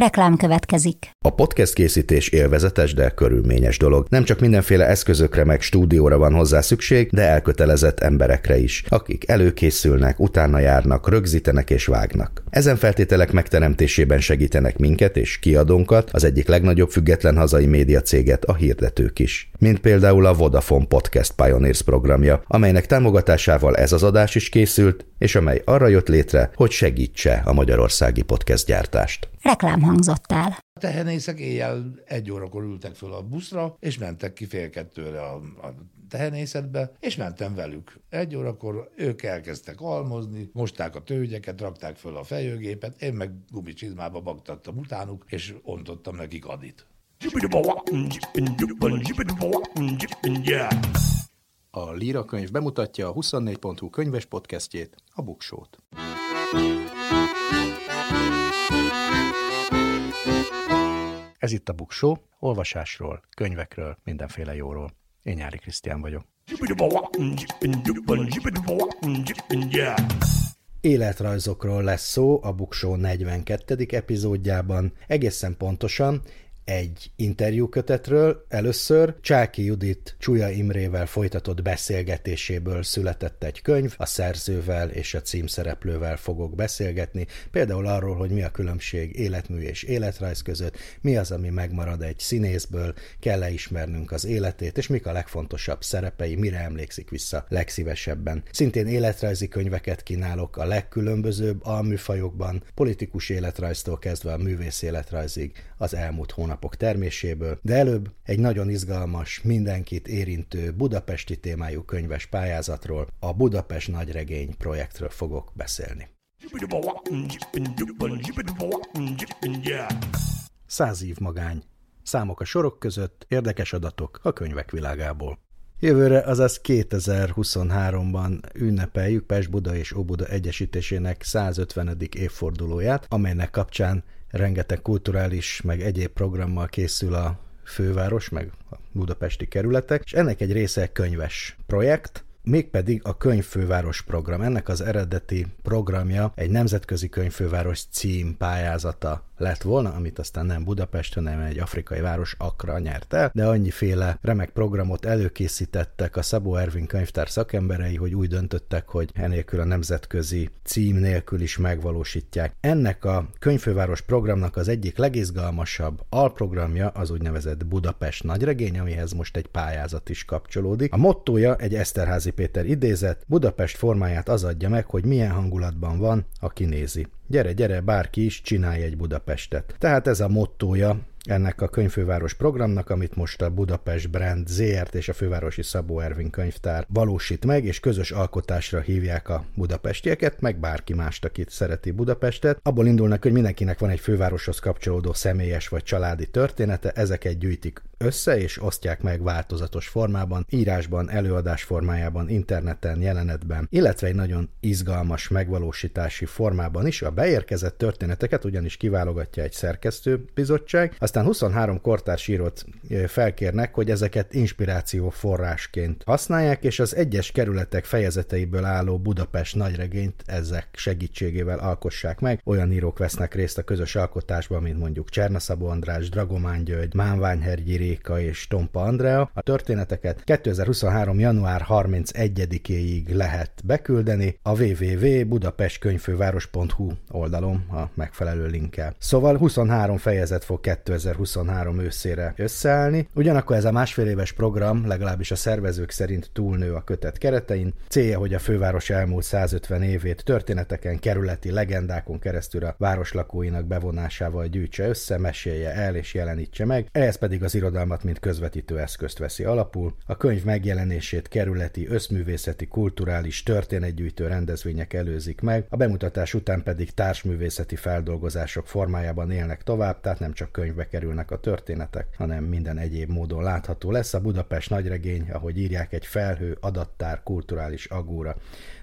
Reklám következik. A podcast készítés élvezetes, de körülményes dolog. Nem csak mindenféle eszközökre meg stúdióra van hozzá szükség, de elkötelezett emberekre is, akik előkészülnek, utána járnak, rögzítenek és vágnak. Ezen feltételek megteremtésében segítenek minket és kiadónkat, az egyik legnagyobb független hazai média céget, a hirdetők is. Mint például a Vodafone Podcast Pioneers programja, amelynek támogatásával ez az adás is készült, és amely arra jött létre, hogy segítse a magyarországi podcast gyártást. Reklám hangzott el. A tehenészek éjjel egy órakor ültek föl a buszra, és mentek ki fél kettőre a, a tehenészetbe, és mentem velük. Egy órakor ők elkezdtek almozni, mosták a tőgyeket, rakták föl a fejőgépet, én meg gumicsizmába baktattam utánuk, és ontottam nekik adit. A Líra könyv bemutatja a 24.hu könyves podcastjét, a Buksót. Ez itt a Buksó, olvasásról, könyvekről, mindenféle jóról. Én Nyári Krisztián vagyok. Életrajzokról lesz szó a Buksó 42. epizódjában, egészen pontosan egy interjúkötetről. Először Csáki Judit Csúlya Imrével folytatott beszélgetéséből született egy könyv, a szerzővel és a címszereplővel fogok beszélgetni, például arról, hogy mi a különbség életmű és életrajz között, mi az, ami megmarad egy színészből, kell-e ismernünk az életét, és mik a legfontosabb szerepei, mire emlékszik vissza legszívesebben. Szintén életrajzi könyveket kínálok a legkülönbözőbb alműfajokban, politikus életrajztól kezdve a művész életrajzig az elmúlt hónap hónapok terméséből, de előbb egy nagyon izgalmas, mindenkit érintő budapesti témájú könyves pályázatról, a Budapest Nagyregény projektről fogok beszélni. Száz év magány. Számok a sorok között, érdekes adatok a könyvek világából. Jövőre, azaz 2023-ban ünnepeljük Pest-Buda és Óbuda egyesítésének 150. évfordulóját, amelynek kapcsán rengeteg kulturális, meg egyéb programmal készül a főváros, meg a budapesti kerületek, és ennek egy része könyves projekt, mégpedig a Könyvfőváros program. Ennek az eredeti programja egy nemzetközi könyvfőváros cím pályázata lett volna, amit aztán nem Budapest, hanem egy afrikai város Akra nyert el, de annyiféle remek programot előkészítettek a Szabó Ervin könyvtár szakemberei, hogy úgy döntöttek, hogy enélkül a nemzetközi cím nélkül is megvalósítják. Ennek a könyvfőváros programnak az egyik legizgalmasabb alprogramja az úgynevezett Budapest nagyregény, amihez most egy pályázat is kapcsolódik. A mottója egy Eszterházi Péter idézet, Budapest formáját az adja meg, hogy milyen hangulatban van, aki nézi. Gyere, gyere, bárki is csinálj egy Budapestet. Tehát ez a mottója ennek a könyvfőváros programnak, amit most a Budapest Brand ZRT és a fővárosi Szabó Ervin könyvtár valósít meg, és közös alkotásra hívják a budapestieket, meg bárki mást, akit szereti Budapestet. Abból indulnak, hogy mindenkinek van egy fővároshoz kapcsolódó személyes vagy családi története, ezeket gyűjtik össze és osztják meg változatos formában, írásban, előadás formájában, interneten, jelenetben, illetve egy nagyon izgalmas megvalósítási formában is. A beérkezett történeteket ugyanis kiválogatja egy szerkesztőbizottság, aztán 23 kortárs írót felkérnek, hogy ezeket inspiráció forrásként használják, és az egyes kerületek fejezeteiből álló Budapest nagyregényt ezek segítségével alkossák meg. Olyan írók vesznek részt a közös alkotásban, mint mondjuk Csernaszabó András, Dragomán György, Mánványhergyi Réka és Tompa Andrea. A történeteket 2023. január 31-éig lehet beküldeni a www.budapestkönyvfőváros.hu oldalon a megfelelő linkkel. Szóval 23 fejezet fog 2023 őszére összeállni. Ugyanakkor ez a másfél éves program legalábbis a szervezők szerint túlnő a kötet keretein. Célja, hogy a főváros elmúlt 150 évét történeteken, kerületi legendákon keresztül a város lakóinak bevonásával gyűjtse össze, mesélje el és jelenítse meg. Ehhez pedig az irodalmat, mint közvetítő eszközt veszi alapul. A könyv megjelenését kerületi, összművészeti, kulturális, történetgyűjtő rendezvények előzik meg, a bemutatás után pedig társművészeti feldolgozások formájában élnek tovább, tehát nem csak könyvbe kerülnek a történetek, hanem minden egyéb módon látható lesz. A Budapest nagyregény, ahogy írják, egy felhő, adattár, kulturális agúra.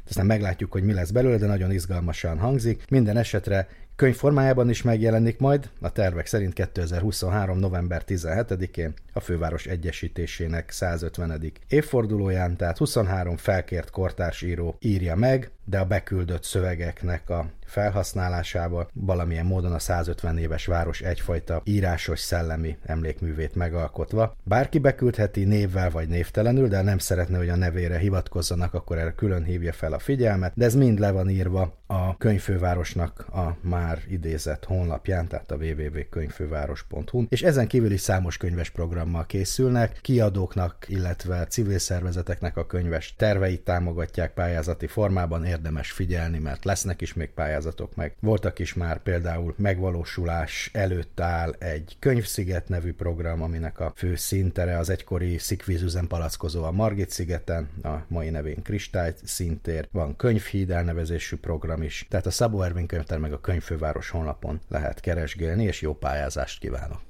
Aztán meglátjuk, hogy mi lesz belőle, de nagyon izgalmasan hangzik. Minden esetre Könyv formájában is megjelenik majd, a tervek szerint 2023. november 17-én a főváros egyesítésének 150. évfordulóján, tehát 23 felkért kortársíró írja meg, de a beküldött szövegeknek a felhasználásába valamilyen módon a 150 éves város egyfajta írásos szellemi emlékművét megalkotva. Bárki beküldheti névvel vagy névtelenül, de nem szeretne, hogy a nevére hivatkozzanak, akkor erre külön hívja fel a figyelmet, de ez mind le van írva a könyvfővárosnak a már idézett honlapján, tehát a www.könyvfőváros.hu, és ezen kívül is számos könyves programmal készülnek, kiadóknak, illetve civil szervezeteknek a könyves terveit támogatják pályázati formában, érdemes figyelni, mert lesznek is még pályázatok meg. Voltak is már például megvalósulás előtt áll egy könyvsziget nevű program, aminek a fő szintere az egykori szikvízüzem palackozó a Margit szigeten, a mai nevén Kristály szintér, van könyvhíd elnevezésű program is, tehát a Szabó Ervin könyvtár meg a könyvfőváros honlapon lehet keresgélni, és jó pályázást kívánok!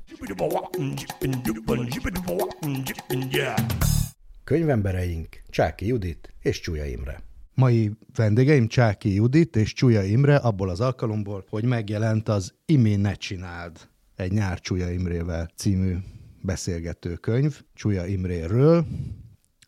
Könyvembereink Csáki Judit és Csúlya Imre. Mai vendégeim Csáki Judit és Csúlya Imre abból az alkalomból, hogy megjelent az Imi ne csináld egy nyár Csúlya Imrével című beszélgető könyv Csúlya Imréről.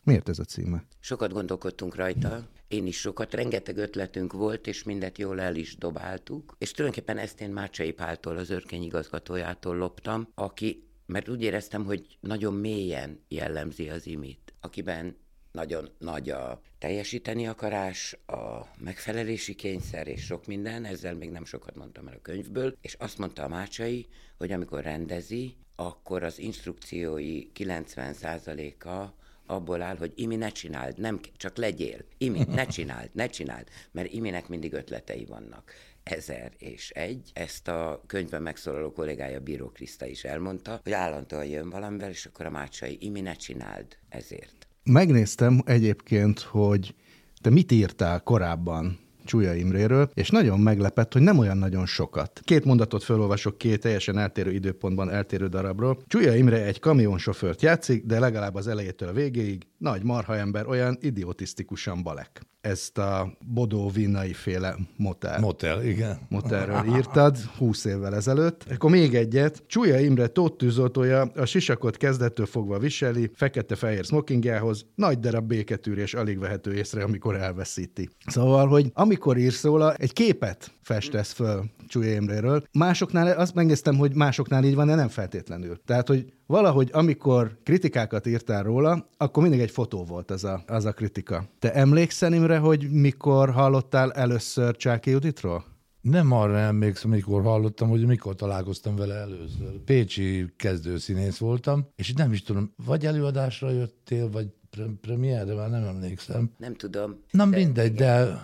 Miért ez a címe? Sokat gondolkodtunk rajta, én is sokat, rengeteg ötletünk volt, és mindet jól el is dobáltuk. És tulajdonképpen ezt én Mácsai Páltól, az örkény igazgatójától loptam, aki, mert úgy éreztem, hogy nagyon mélyen jellemzi az imit, akiben nagyon nagy a teljesíteni akarás, a megfelelési kényszer és sok minden, ezzel még nem sokat mondtam el a könyvből, és azt mondta a Mácsai, hogy amikor rendezi, akkor az instrukciói 90%-a abból áll, hogy Imi, ne csináld, nem, csak legyél. Imi, ne csináld, ne csináld, mert Iminek mindig ötletei vannak. Ezer és egy. Ezt a könyvben megszólaló kollégája Bíró Kriszta is elmondta, hogy állandóan jön valamivel, és akkor a mácsai, Imi, ne csináld, ezért. Megnéztem egyébként, hogy te mit írtál korábban Csúlya Imréről, és nagyon meglepett, hogy nem olyan nagyon sokat. Két mondatot felolvasok két teljesen eltérő időpontban eltérő darabról. Csúlya Imre egy kamionsofőrt játszik, de legalább az elejétől a végéig nagy marha ember olyan idiotisztikusan balek ezt a Bodó Vinnai féle motel. Motel, igen. Motelről írtad 20 évvel ezelőtt. Akkor még egyet. Csúlya Imre Tóth tűzoltója a sisakot kezdettől fogva viseli, fekete-fehér smokingjához, nagy darab béketűrés alig vehető észre, amikor elveszíti. Szóval, hogy amikor írsz róla, egy képet festesz föl Csúlya Imréről. Másoknál, azt megnéztem, hogy másoknál így van, de nem feltétlenül. Tehát, hogy valahogy amikor kritikákat írtál róla, akkor mindig egy fotó volt az a, az a kritika. Te emlékszel, Imre, hogy mikor hallottál először Csáki Juditról? Nem arra emlékszem, amikor hallottam, hogy mikor találkoztam vele először. Pécsi kezdőszínész voltam, és nem is tudom, vagy előadásra jöttél, vagy pre- premierre, már nem emlékszem. Nem tudom. Na mindegy, de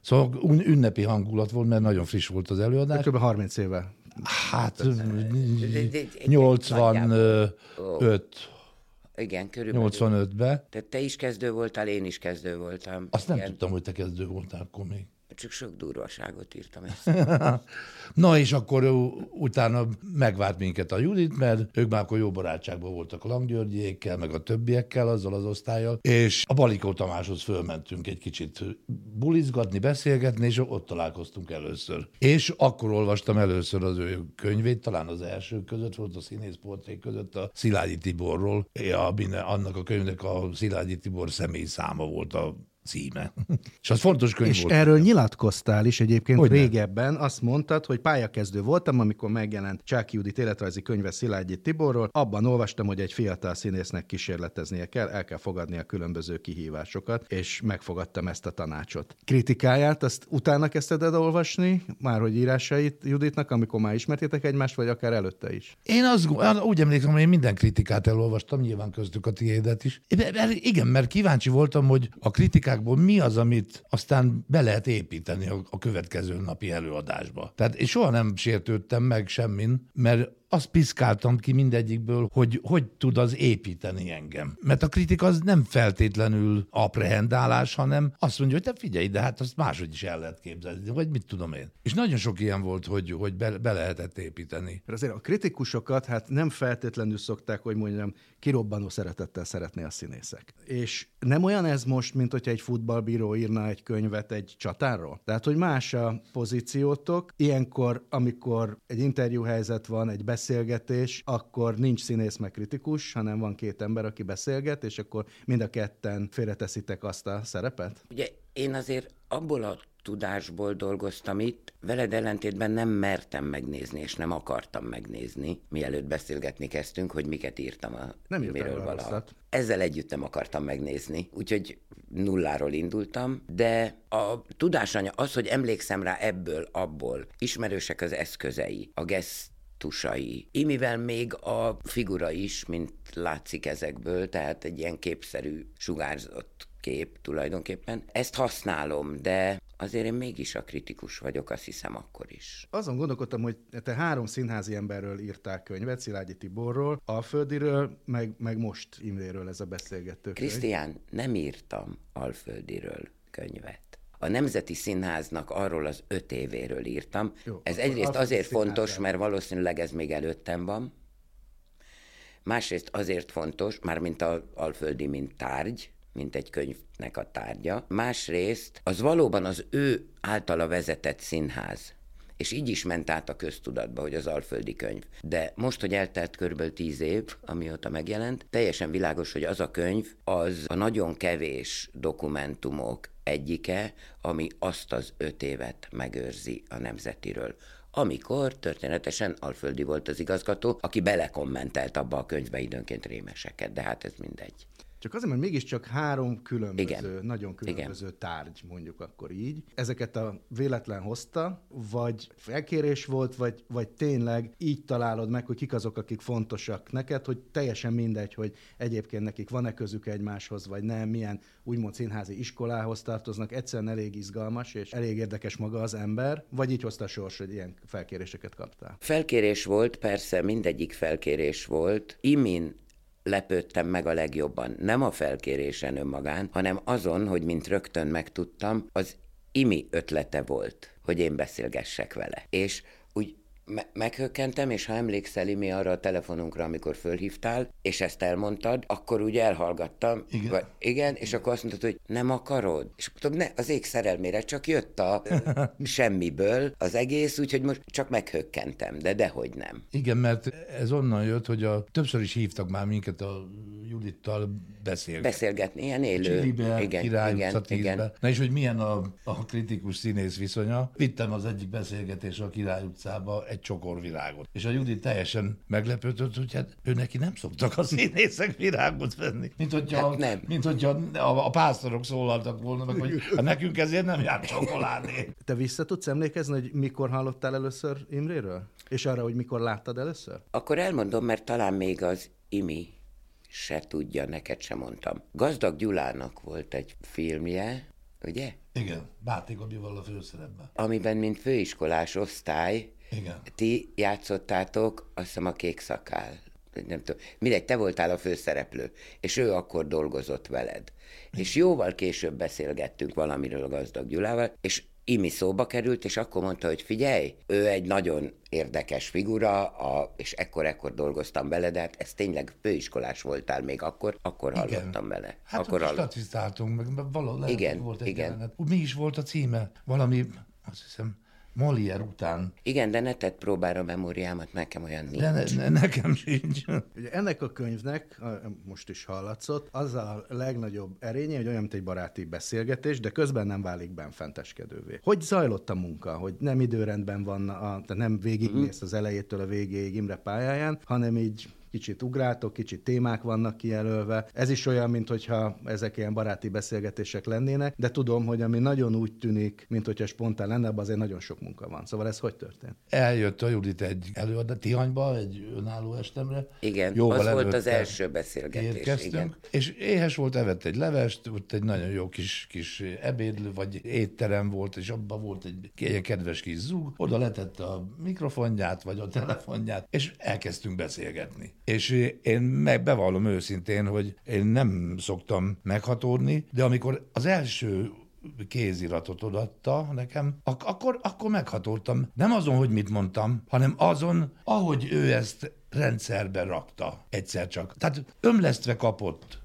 szóval ünnepi hangulat volt, mert nagyon friss volt az előadás. Kb. 30 éve. Hát Nagyjából. 85, Igen, körülbelül. 85-ben. Tehát te is kezdő voltál, én is kezdő voltam. Azt nem Igen. tudtam, hogy te kezdő voltál akkor még. Csak sok durvaságot írtam ezt. Na és akkor utána megvárt minket a Judit, mert ők már akkor jó barátságban voltak a Langgyörgyékkel, meg a többiekkel, azzal az osztályjal, és a Balikó Tamáshoz fölmentünk egy kicsit bulizgatni, beszélgetni, és ott találkoztunk először. És akkor olvastam először az ő könyvét, talán az első között volt a színészportrék között a Szilágyi Tiborról, minden- annak a könyvnek a Szilágyi Tibor személy száma volt a címe. és az fontos könyv És volt. erről nyilatkoztál is egyébként Hogyne. régebben. Azt mondtad, hogy pályakezdő voltam, amikor megjelent Csáki Judit életrajzi könyve Szilágyi Tiborról. Abban olvastam, hogy egy fiatal színésznek kísérleteznie kell, el kell fogadni a különböző kihívásokat, és megfogadtam ezt a tanácsot. Kritikáját, azt utána kezdted el olvasni, már hogy írásait Juditnak, amikor már ismertétek egymást, vagy akár előtte is? Én azt, úgy emlékszem, hogy én minden kritikát elolvastam, nyilván köztük a tiédet is. Igen, mert kíváncsi voltam, hogy a kritikákból mi az, amit aztán be lehet építeni a, a következő napi előadásba. Tehát én soha nem sértődtem meg semmin, mert azt piszkáltam ki mindegyikből, hogy hogy tud az építeni engem. Mert a kritika az nem feltétlenül aprehendálás, hanem azt mondja, hogy te figyelj, de hát azt máshogy is el lehet képzelni, vagy mit tudom én. És nagyon sok ilyen volt, hogy, hogy be, be lehetett építeni. Mert azért a kritikusokat hát nem feltétlenül szokták, hogy mondjam, kirobbanó szeretettel szeretni a színészek. És nem olyan ez most, mint hogyha egy futballbíró írna egy könyvet egy csatáról? Tehát, hogy más a pozíciótok, ilyenkor, amikor egy interjúhelyzet van, egy beszélgetés, akkor nincs színész meg kritikus, hanem van két ember, aki beszélget, és akkor mind a ketten félreteszitek azt a szerepet? Ugye én azért abból a tudásból dolgoztam itt, veled ellentétben nem mertem megnézni, és nem akartam megnézni, mielőtt beszélgetni kezdtünk, hogy miket írtam a Nem miről valaha. Ezzel együtt nem akartam megnézni, úgyhogy nulláról indultam, de a tudásanya az, hogy emlékszem rá ebből, abból, ismerősek az eszközei, a gesztusai, imivel még a figura is, mint látszik ezekből, tehát egy ilyen képszerű, sugárzott kép tulajdonképpen. Ezt használom, de azért én mégis a kritikus vagyok, azt hiszem akkor is. Azon gondolkodtam, hogy te három színházi emberről írtál könyvet, Szilágyi Tiborról, Alföldiről, meg, meg most Imréről ez a beszélgető. Krisztián, nem írtam Alföldiről könyvet. A Nemzeti Színháznak arról az öt évéről írtam. Jó, ez egyrészt Alföldi azért fontos, Színházról. mert valószínűleg ez még előttem van. Másrészt azért fontos, már mint a Alföldi, mint tárgy, mint egy könyvnek a tárgya. Másrészt az valóban az ő általa vezetett színház. És így is ment át a köztudatba, hogy az Alföldi könyv. De most, hogy eltelt körülbelül tíz év, amióta megjelent, teljesen világos, hogy az a könyv az a nagyon kevés dokumentumok egyike, ami azt az öt évet megőrzi a nemzetiről amikor történetesen Alföldi volt az igazgató, aki belekommentelt abba a könyvbe időnként rémeseket, de hát ez mindegy. Csak azért, mert mégiscsak három különböző, Igen. nagyon különböző Igen. tárgy, mondjuk akkor így. Ezeket a véletlen hozta, vagy felkérés volt, vagy, vagy tényleg így találod meg, hogy kik azok, akik fontosak neked, hogy teljesen mindegy, hogy egyébként nekik van-e közük egymáshoz, vagy nem, milyen úgymond színházi iskolához tartoznak, egyszerűen elég izgalmas, és elég érdekes maga az ember, vagy így hozta a sors, hogy ilyen felkéréseket kaptál. Felkérés volt, persze mindegyik felkérés volt. Imin lepődtem meg a legjobban. Nem a felkérésen önmagán, hanem azon, hogy mint rögtön megtudtam, az imi ötlete volt, hogy én beszélgessek vele. És úgy me- meghökkentem, és ha emlékszel, Imi, arra a telefonunkra, amikor fölhívtál, és ezt elmondtad, akkor úgy elhallgattam. Igen. Vagy, igen, és akkor azt mondtad, hogy nem akarod. És tudom, ne, az ég szerelmére csak jött a semmiből az egész, úgyhogy most csak meghökkentem, de dehogy nem. Igen, mert ez onnan jött, hogy a, többször is hívtak már minket a Judittal beszélgetni. Beszélgetni, ilyen élő. Csilibe, igen, Király igen, utca 10-be. igen. Na és hogy milyen a, a kritikus színész viszonya. Vittem az egyik beszélgetésre a Király utcába egy csokor virágot. És a Judit teljesen meglepődött, hogy hát ő neki nem szoktak a színészek virágot venni. Mint hogyha, Hát nem. Mint hogyha a, a pásztorok szólaltak volna meg, hogy hát nekünk ezért nem jár csokoládé. Te vissza tudsz emlékezni, hogy mikor hallottál először Imréről? És arra, hogy mikor láttad először? Akkor elmondom, mert talán még az Imi se tudja, neked sem mondtam. Gazdag Gyulának volt egy filmje, ugye? Igen, Báti Gabival a főszerepben. Amiben, mint főiskolás osztály, Igen. ti játszottátok, azt hiszem a kék szakál. Nem tudom. Mindegy, te voltál a főszereplő, és ő akkor dolgozott veled. És jóval később beszélgettünk valamiről a gazdag Gyulával, és Imi szóba került, és akkor mondta, hogy figyelj, ő egy nagyon érdekes figura, a, és ekkor-ekkor dolgoztam vele, de hát ez tényleg főiskolás voltál még akkor, akkor hallottam vele. Hát akkor akkor statisztáltunk, meg valahol lehet, Igen, volt egy igen. jelenet. Mi is volt a címe? Valami, azt hiszem, Molière után. Igen, de ne tedd próbára a memóriámat, nekem olyan nincs. De ne, ne, nekem sincs. Ugye ennek a könyvnek, a- most is hallatszott, az a legnagyobb erénye, hogy olyan, mint egy baráti beszélgetés, de közben nem válik benfenteskedővé. Hogy zajlott a munka, hogy nem időrendben van, a, tehát nem végigmész az elejétől a végéig Imre pályáján, hanem így kicsit ugráltok, kicsit témák vannak kijelölve. Ez is olyan, mint hogyha ezek ilyen baráti beszélgetések lennének, de tudom, hogy ami nagyon úgy tűnik, mint hogyha spontán lenne, abban azért nagyon sok munka van. Szóval ez hogy történt? Eljött a Judit egy előadás Tihanyba, egy önálló estemre. Igen, Jóval az volt az első beszélgetés. Érkeztünk, Igen. és éhes volt, evett egy levest, ott egy nagyon jó kis, kis ebédlő, vagy étterem volt, és abban volt egy ilyen kedves kis zug, oda letette a mikrofonját, vagy a telefonját, és elkezdtünk beszélgetni. És én meg bevallom őszintén, hogy én nem szoktam meghatódni, de amikor az első kéziratot odaadta nekem, ak- akkor, akkor meghatódtam. Nem azon, hogy mit mondtam, hanem azon, ahogy ő ezt rendszerbe rakta egyszer csak. Tehát ömlesztve kapott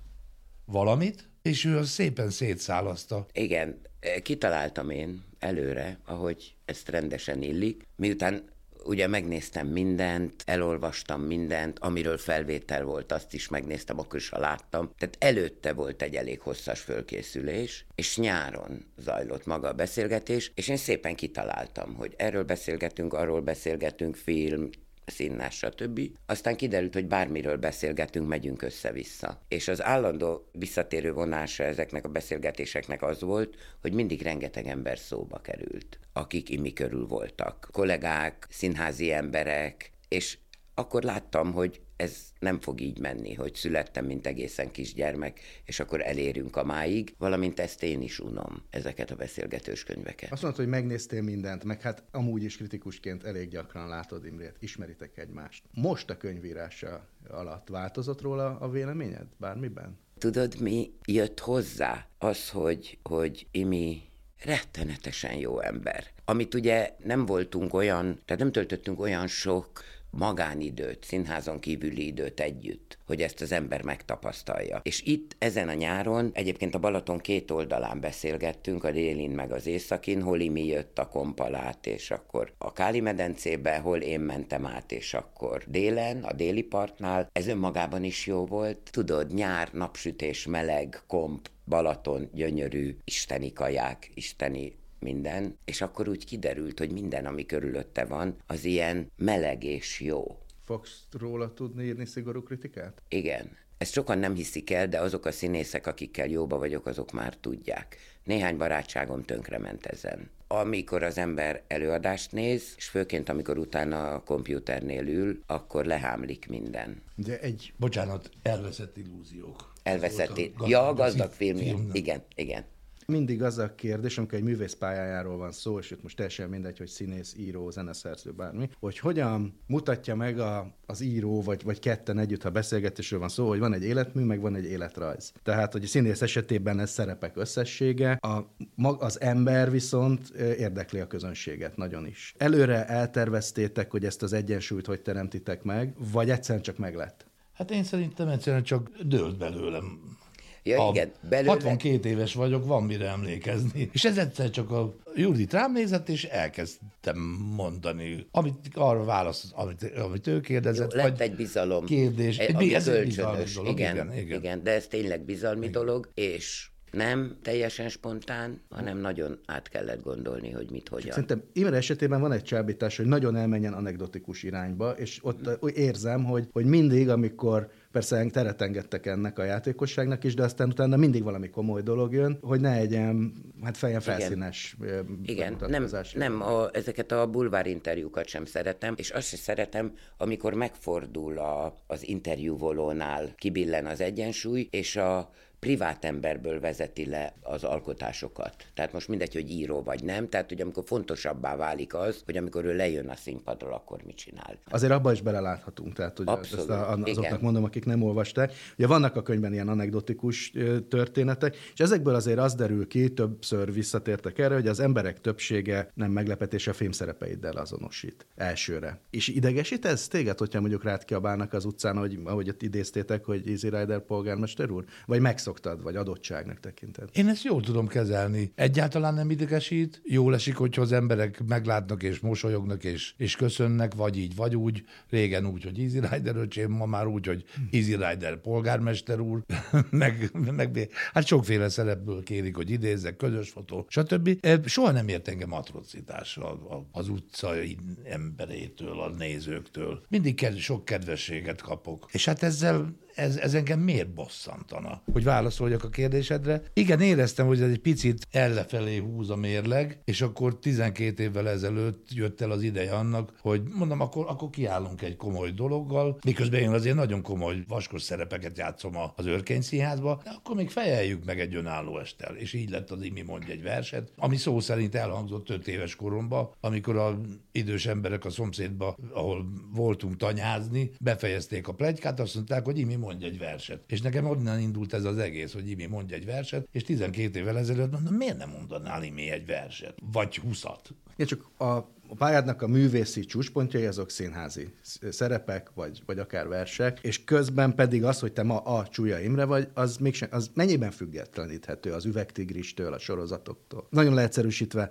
valamit, és ő azt szépen szétszálaszta. Igen, kitaláltam én előre, ahogy ezt rendesen illik, miután ugye megnéztem mindent, elolvastam mindent, amiről felvétel volt, azt is megnéztem, akkor is, ha láttam. Tehát előtte volt egy elég hosszas fölkészülés, és nyáron zajlott maga a beszélgetés, és én szépen kitaláltam, hogy erről beszélgetünk, arról beszélgetünk, film, színás, stb. Aztán kiderült, hogy bármiről beszélgetünk, megyünk össze-vissza. És az állandó visszatérő vonása ezeknek a beszélgetéseknek az volt, hogy mindig rengeteg ember szóba került, akik imi körül voltak. Kollégák, színházi emberek, és akkor láttam, hogy ez nem fog így menni, hogy születtem, mint egészen kisgyermek, és akkor elérünk a máig, valamint ezt én is unom, ezeket a beszélgetős könyveket. Azt mondtad, hogy megnéztél mindent, meg hát amúgy is kritikusként elég gyakran látod Imrét, ismeritek egymást. Most a könyvírása alatt változott róla a véleményed bármiben? Tudod, mi jött hozzá? Az, hogy, hogy Imi rettenetesen jó ember. Amit ugye nem voltunk olyan, tehát nem töltöttünk olyan sok magánidőt, színházon kívüli időt együtt, hogy ezt az ember megtapasztalja. És itt ezen a nyáron egyébként a Balaton két oldalán beszélgettünk, a délin meg az északin, hol mi jött a kompalát, és akkor a Káli medencébe, hol én mentem át, és akkor délen, a déli partnál. Ez önmagában is jó volt. Tudod, nyár, napsütés, meleg, komp, Balaton, gyönyörű, isteni kaják, isteni minden, és akkor úgy kiderült, hogy minden, ami körülötte van, az ilyen meleg és jó. Fogsz róla tudni írni szigorú kritikát? Igen. Ezt sokan nem hiszik el, de azok a színészek, akikkel jóba vagyok, azok már tudják. Néhány barátságom tönkrement ezen. Amikor az ember előadást néz, és főként amikor utána a kompjúternél ül, akkor lehámlik minden. De egy... Bocsánat, elveszett illúziók. Elveszett. Ja, a gazdag film. film igen, igen mindig az a kérdés, amikor egy művész pályájáról van szó, és itt most teljesen mindegy, hogy színész, író, zeneszerző, bármi, hogy hogyan mutatja meg a, az író, vagy, vagy ketten együtt, ha beszélgetésről van szó, hogy van egy életmű, meg van egy életrajz. Tehát, hogy a színész esetében ez szerepek összessége, a, az ember viszont érdekli a közönséget nagyon is. Előre elterveztétek, hogy ezt az egyensúlyt hogy teremtitek meg, vagy egyszerűen csak meglett? Hát én szerintem egyszerűen csak dőlt belőlem Ja, a igen, belőle... 62 éves vagyok, van mire emlékezni. És ez egyszer csak a Judit rám nézett, és elkezdtem mondani, amit arra válasz, amit, amit ő kérdezett. Jó, lett egy bizalom. Kérdés. Egy, ez egy bizalmi dolog. Igen, igen, igen. igen, de ez tényleg bizalmi igen. dolog, és nem teljesen spontán, hanem nagyon át kellett gondolni, hogy mit, hogyan. Szerintem Imre esetében van egy csábítás, hogy nagyon elmenjen anekdotikus irányba, és ott érzem, hogy, hogy mindig, amikor Persze teret engedtek ennek a játékosságnak is, de aztán utána mindig valami komoly dolog jön, hogy ne egyen hát fejen felszínes Igen, Igen. nem, nem a, ezeket a bulvár interjúkat sem szeretem, és azt sem szeretem, amikor megfordul a, az interjúvolónál, kibillen az egyensúly, és a privát emberből vezeti le az alkotásokat. Tehát most mindegy, hogy író vagy nem, tehát hogy amikor fontosabbá válik az, hogy amikor ő lejön a színpadról, akkor mit csinál. Azért abba is beleláthatunk, tehát hogy Abszolút, ezt a, azoknak igen. mondom, akik nem olvasták. Ugye vannak a könyvben ilyen anekdotikus történetek, és ezekből azért az derül ki, többször visszatértek erre, hogy az emberek többsége nem meglepetés a filmszerepeiddel azonosít elsőre. És idegesít ez téged, hogyha mondjuk rád kiabálnak az utcán, hogy, ahogy ott idéztétek, hogy Easy Rider polgármester úr? Vagy megszok megszoktad, vagy adottságnak tekinted? Én ezt jól tudom kezelni. Egyáltalán nem idegesít. Jól esik, hogyha az emberek meglátnak és mosolyognak és, és köszönnek, vagy így, vagy úgy. Régen úgy, hogy Easy Rider öcsém, ma már úgy, hogy Easy Rider polgármester úr, meg, meg hát sokféle szerepből kérik, hogy idézzek, közös fotó, stb. Soha nem ért engem atrocitás az utcai emberétől, a nézőktől. Mindig sok kedvességet kapok. És hát ezzel ez, ez engem miért bosszantana? Hogy válaszoljak a kérdésedre. Igen, éreztem, hogy ez egy picit ellefelé húz a mérleg, és akkor 12 évvel ezelőtt jött el az ideje annak, hogy mondom, akkor, akkor kiállunk egy komoly dologgal, miközben én azért nagyon komoly vaskos szerepeket játszom az Örkény Színházba, de akkor még fejeljük meg egy önálló estel. És így lett az Imi mondja egy verset, ami szó szerint elhangzott 5 éves koromban, amikor a idős emberek a szomszédba, ahol voltunk tanyázni, befejezték a plegykát, azt mondták, hogy Imi mondja egy verset. És nekem onnan indult ez az egész, hogy Imi mondja egy verset, és 12 évvel ezelőtt mondom, miért nem mondanál Imi egy verset? Vagy húszat? Igen, csak a a pályádnak a művészi csúcspontjai azok színházi szerepek, vagy, vagy akár versek, és közben pedig az, hogy te ma a Csúlya Imre vagy, az, mégsem, az mennyiben függetleníthető az üvegtigristől, a sorozatoktól. Nagyon leegyszerűsítve,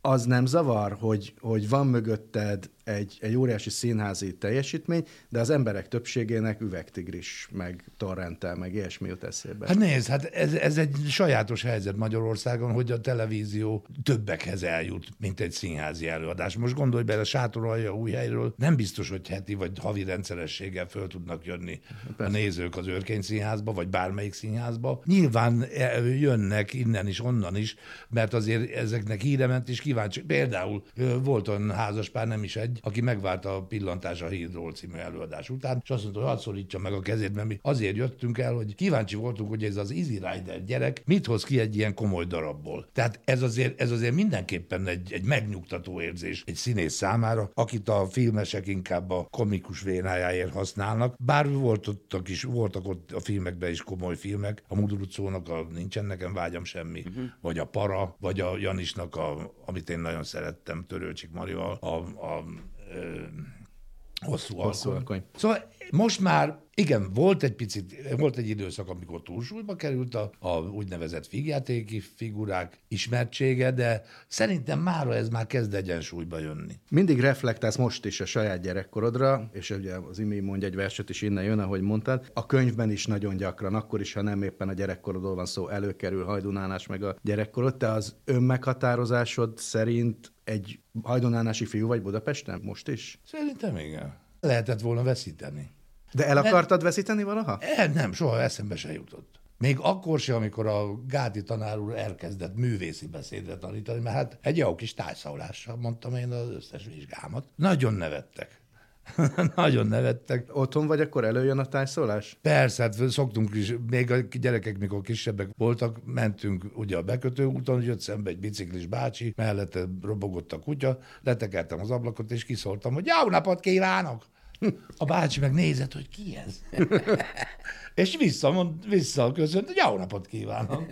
az nem zavar, hogy, hogy van mögötted egy, egy óriási színházi teljesítmény, de az emberek többségének üvegtigris, meg torrentel, meg ilyesmi jut eszébe. Hát nézd, hát ez, ez egy sajátos helyzet Magyarországon, hogy a televízió többekhez eljut, mint egy színházi előadás. Most gondolj bele, sátorolja új helyről, nem biztos, hogy heti vagy havi rendszerességgel föl tudnak jönni Persze. a nézők az Örkény színházba, vagy bármelyik színházba. Nyilván e, jönnek innen is, onnan is, mert azért ezeknek híre ment, és kíváncsi. Például volt olyan házaspár, nem is egy, aki megvárta a pillantás a Hídról című előadás után, és azt mondta, hogy hadd szorítsa meg a kezét, mert mi azért jöttünk el, hogy kíváncsi voltunk, hogy ez az Easy Rider gyerek mit hoz ki egy ilyen komoly darabból. Tehát ez azért, ez azért mindenképpen egy, egy megnyugtató érzés egy színész számára, akit a filmesek inkább a komikus vénájáért használnak, bár voltak is, voltak ott a filmekben is komoly filmek, a Mudurucónak a Nincsen nekem vágyam semmi, uh-huh. vagy a Para, vagy a Janisnak, a, amit én nagyon szerettem, Törőcsik Marival, a, a hosszú, hosszú alkony. Szóval most már igen, volt egy picit, volt egy időszak, amikor túlsúlyba került a, a úgynevezett figjátéki figurák ismertsége, de szerintem mára ez már kezd egyensúlyba jönni. Mindig reflektálsz most is a saját gyerekkorodra, és ugye az Imi mondja egy verset is innen jön, ahogy mondtad. A könyvben is nagyon gyakran, akkor is, ha nem éppen a gyerekkorodról van szó, előkerül hajdunálás meg a gyerekkorod. Te az önmeghatározásod szerint egy hajdunánási fiú vagy Budapesten most is? Szerintem igen. Lehetett volna veszíteni. De el akartad nem, veszíteni valaha? El, nem, soha eszembe se jutott. Még akkor sem, amikor a Gáti tanár úr elkezdett művészi beszédre tanítani, mert hát egy jó kis tájszaulással mondtam én az összes vizsgámat. Nagyon nevettek. Nagyon nevettek. Otthon vagy, akkor előjön a tájszólás? Persze, hát szoktunk is, még a gyerekek, mikor kisebbek voltak, mentünk ugye a bekötő úton, jött szembe egy biciklis bácsi, mellette robogott a kutya, letekertem az ablakot, és kiszóltam, hogy jó napot kívánok! A bácsi meg nézett, hogy ki ez. és visszamond, visszaköszönt, hogy jó napot kívánok.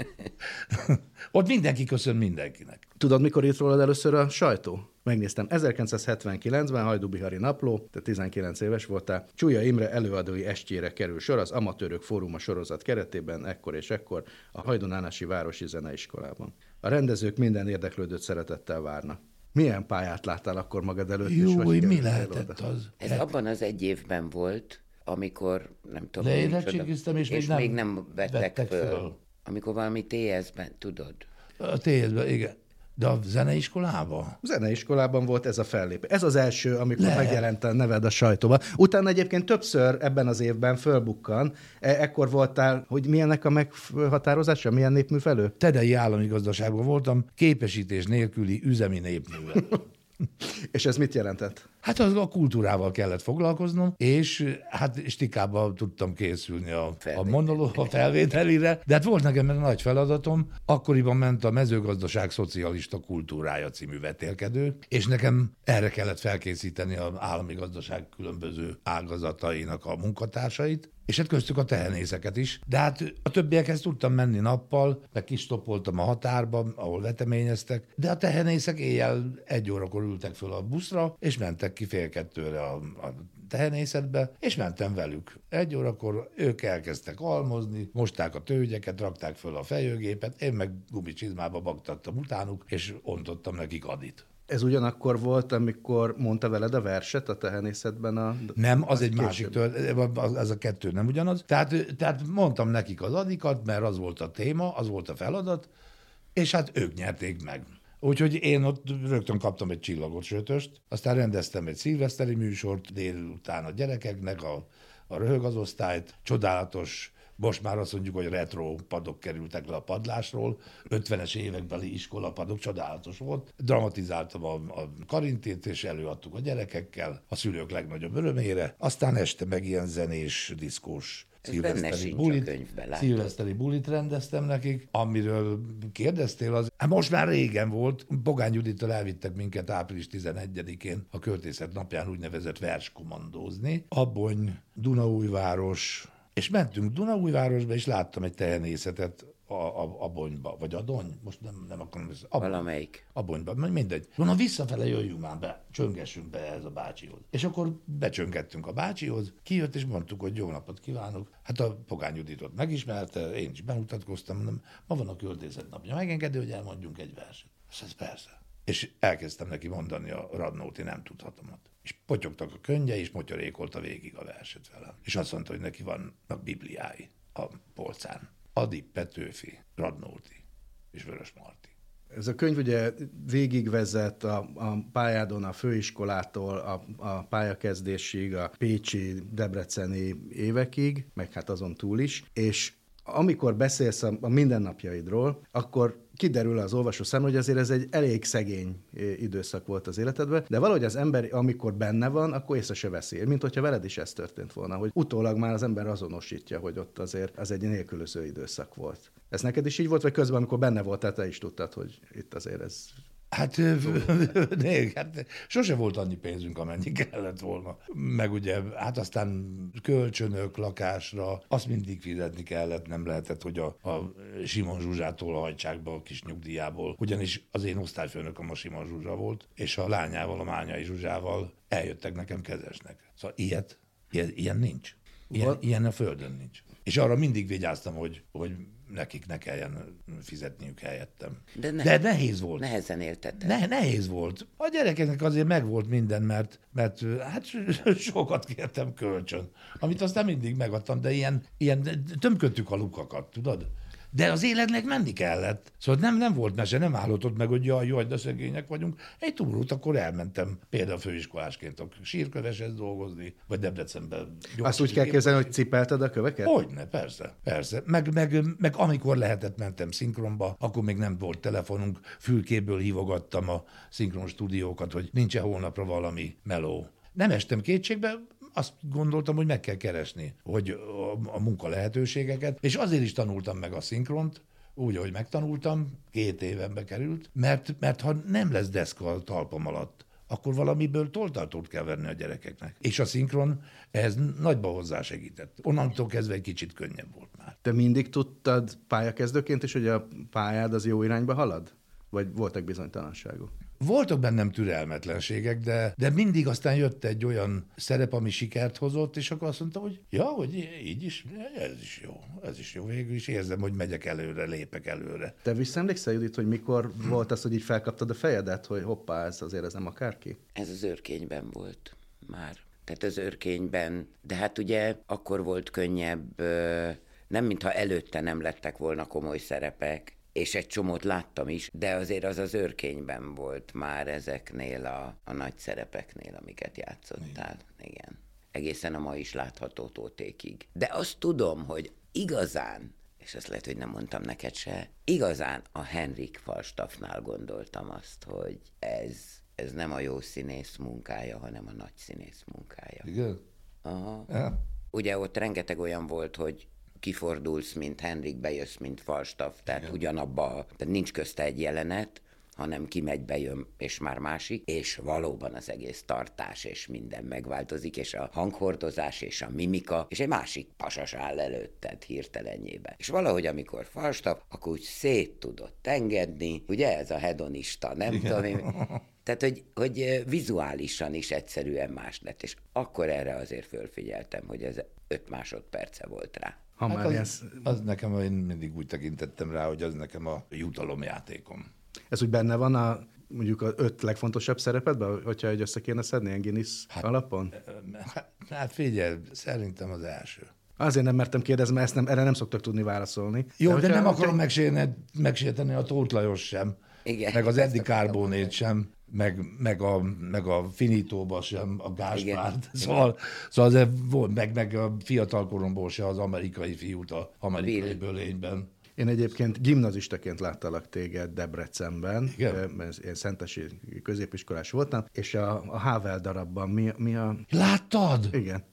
Ott mindenki köszön mindenkinek. Tudod, mikor írt rólad először a sajtó? Megnéztem, 1979-ben Hajdú Bihari Napló, te 19 éves voltál, Csúlya Imre előadói estjére kerül sor az Amatőrök Fóruma sorozat keretében, ekkor és ekkor a Hajdonánási Városi Zeneiskolában. A rendezők minden érdeklődőt szeretettel várnak. Milyen pályát láttál akkor magad előtt? Jó, és mi lehetett oda? az? Ez hát... abban az egy évben volt, amikor nem tudom, Leérettségiztem, és, és még nem, még nem vettek, vettek föl. föl. Amikor valami TS-ben, tudod? A TS-ben, igen. De a zeneiskolában? Zeneiskolában volt ez a fellépés. Ez az első, amikor Lehet. megjelent a neved a sajtóba. Utána egyébként többször ebben az évben fölbukkan. E- ekkor voltál, hogy milyennek a meghatározása, milyen népművelő? Tedei állami gazdaságban voltam, képesítés nélküli üzemi népművelő. És ez mit jelentett? Hát az a kultúrával kellett foglalkoznom, és hát stikába tudtam készülni a, a monoló, a felvételire, de hát volt nekem egy nagy feladatom, akkoriban ment a mezőgazdaság szocialista kultúrája című vetélkedő, és nekem erre kellett felkészíteni az állami gazdaság különböző ágazatainak a munkatársait, és hát köztük a tehenészeket is. De hát a többiekhez tudtam menni nappal, meg kistopoltam a határba, ahol veteményeztek, de a tehenészek éjjel egy órakor ültek föl a buszra, és mentek ki fél kettőre a, a tehenészetbe, és mentem velük. Egy órakor ők elkezdtek almozni, mosták a tőgyeket, rakták föl a fejőgépet, én meg gumicsizmába baktattam utánuk, és ontottam nekik adit. Ez ugyanakkor volt, amikor mondta veled a verset a tehenészetben a... Nem, az, az egy másik ez a kettő nem ugyanaz. Tehát, tehát mondtam nekik az adikat, mert az volt a téma, az volt a feladat, és hát ők nyerték meg. Úgyhogy én ott rögtön kaptam egy csillagot sötöst, aztán rendeztem egy szilveszteri műsort délután a gyerekeknek, a, a röhögazosztályt, csodálatos most már azt mondjuk, hogy retro padok kerültek le a padlásról, 50-es évekbeli iskolapadok, csodálatos volt. Dramatizáltam a, a karintét, és előadtuk a gyerekekkel, a szülők legnagyobb örömére. Aztán este meg ilyen zenés, diszkós szilveszteri bulit, szilveszteri bulit rendeztem nekik, amiről kérdeztél, az hát most már régen volt, Pogány Judittal elvittek minket április 11-én a költészet napján úgynevezett verskomandózni. Abony, Dunaújváros, és mentünk Dunaújvárosba, és láttam egy tehenészetet a, a, a bonyba, vagy a dony, most nem, nem akarom. A, Valamelyik. A bonyba, mindegy. Mondom, visszafele jöjjünk már be, csöngessünk be ez a bácsihoz. És akkor becsöngettünk a bácsihoz, kijött, és mondtuk, hogy jó napot kívánok. Hát a Pogány Juditot megismerte, én is bemutatkoztam, mondom, ma van a költészet napja, megengedő, hogy elmondjunk egy verset. Ez persze. és elkezdtem neki mondani a Radnóti nem tudhatomat. És potyogtak a könyve, és motyorékolta végig a verset velem. És azt mondta, hogy neki vannak bibliái a polcán. Adi, Petőfi, Radnóti és Vörös Marti. Ez a könyv ugye végigvezet a, a pályádon a főiskolától a, a pályakezdésig, a pécsi, debreceni évekig, meg hát azon túl is, és amikor beszélsz a, a mindennapjaidról, akkor kiderül az olvasó szem, hogy azért ez egy elég szegény időszak volt az életedben, de valahogy az ember, amikor benne van, akkor észre se veszi. Mint hogyha veled is ez történt volna, hogy utólag már az ember azonosítja, hogy ott azért az egy nélkülöző időszak volt. Ez neked is így volt, vagy közben, amikor benne voltál, te is tudtad, hogy itt azért ez Hát, né, hát sose volt annyi pénzünk, amennyi kellett volna. Meg ugye, hát aztán kölcsönök lakásra, azt mindig fizetni kellett, nem lehetett, hogy a, a Simon Zsuzsától hajtsák be a kis nyugdíjából. Ugyanis az én osztályfőnököm a Simon Zsuzsa volt, és a lányával, a Mányai Zsuzsával eljöttek nekem kezesnek. Szóval ilyet, ilyen, ilyen nincs. Ilyen, ilyen a földön nincs. És arra mindig vigyáztam, hogy, hogy nekik ne kelljen fizetniük helyettem. De, ne, De nehéz volt. Nehezen élted. Ne, nehéz volt. A gyerekeknek azért megvolt minden, mert, mert hát sokat kértem kölcsön, amit aztán mindig megadtam, de ilyen, ilyen tömködtük a lukakat, tudod? De az életnek menni kellett. Szóval nem, nem volt mese, nem állott meg, hogy jaj, jaj, de szegények vagyunk. Egy túrót akkor elmentem például főiskolásként a sírköveshez dolgozni, vagy Debrecenben. Azt úgy kell képzelni, hogy cipelted a köveket? Hogyne, persze, persze. Meg, meg, meg amikor lehetett, mentem szinkronba, akkor még nem volt telefonunk, fülkéből hívogattam a szinkron stúdiókat, hogy nincs-e holnapra valami meló. Nem estem kétségbe, azt gondoltam, hogy meg kell keresni, hogy a, a munka lehetőségeket, és azért is tanultam meg a szinkront, úgy, ahogy megtanultam, két évenbe került, mert, mert ha nem lesz deszka a talpam alatt, akkor valamiből toltartót kell venni a gyerekeknek. És a szinkron ehhez nagyba hozzásegített. Onnantól kezdve egy kicsit könnyebb volt már. Te mindig tudtad pályakezdőként is, hogy a pályád az jó irányba halad? Vagy voltak bizonytalanságok? Voltak bennem türelmetlenségek, de, de mindig aztán jött egy olyan szerep, ami sikert hozott, és akkor azt mondtam, hogy ja, hogy így is, ez is jó, ez is jó. Végül is érzem, hogy megyek előre, lépek előre. Te visszaemlékszel, Judit, hogy mikor volt az, hogy így felkaptad a fejedet, hogy hoppá, ez azért ez nem akárki? Ez az őrkényben volt már. Tehát az őrkényben, de hát ugye akkor volt könnyebb, nem mintha előtte nem lettek volna komoly szerepek, és egy csomót láttam is, de azért az az őrkényben volt már ezeknél a, a nagy szerepeknél, amiket játszottál. Igen. Igen. Egészen a ma is látható tótékig. De azt tudom, hogy igazán, és azt lehet, hogy nem mondtam neked se, igazán a Henrik Falstaffnál gondoltam azt, hogy ez, ez nem a jó színész munkája, hanem a nagy színész munkája. Igen? Aha. Ja. Ugye ott rengeteg olyan volt, hogy kifordulsz, mint Henrik, bejössz, mint Falstaff, tehát Igen. ugyanabba, tehát nincs közte egy jelenet, hanem kimegy, bejön, és már másik, és valóban az egész tartás és minden megváltozik, és a hanghordozás és a mimika, és egy másik pasas áll előtted hirtelenjébe. És valahogy, amikor Falstaff, akkor úgy szét tudott engedni, ugye ez a hedonista, nem Igen. tudom én, tehát, hogy, hogy vizuálisan is egyszerűen más lett, és akkor erre azért fölfigyeltem, hogy ez öt másodperce volt rá. Ha hát már az, ez... az nekem, én mindig úgy tekintettem rá, hogy az nekem a jutalomjátékom. Ez úgy benne van a mondjuk a öt legfontosabb szerepedben, hogyha egy össze kéne szedni ilyen Guinness hát, alapon? Hát, hát figyelj, szerintem az első. Azért nem mertem kérdezni, mert ezt nem, erre nem szoktak tudni válaszolni. Jó, de, de nem akarom megsérteni, megsérteni a Tóth Lajos sem, Igen, meg az Eddi Kárbónét sem meg, meg, a, meg a Finitóba sem, a Gáspárt. Szóval, szóval azért volt, meg, meg a fiatal koromból se az amerikai fiút a amerikai Bill. bölényben. Én egyébként gimnazistaként láttalak téged Debrecenben, Igen. én szentesi középiskolás voltam, és a, a Havel darabban mi, mi a... Láttad? Igen.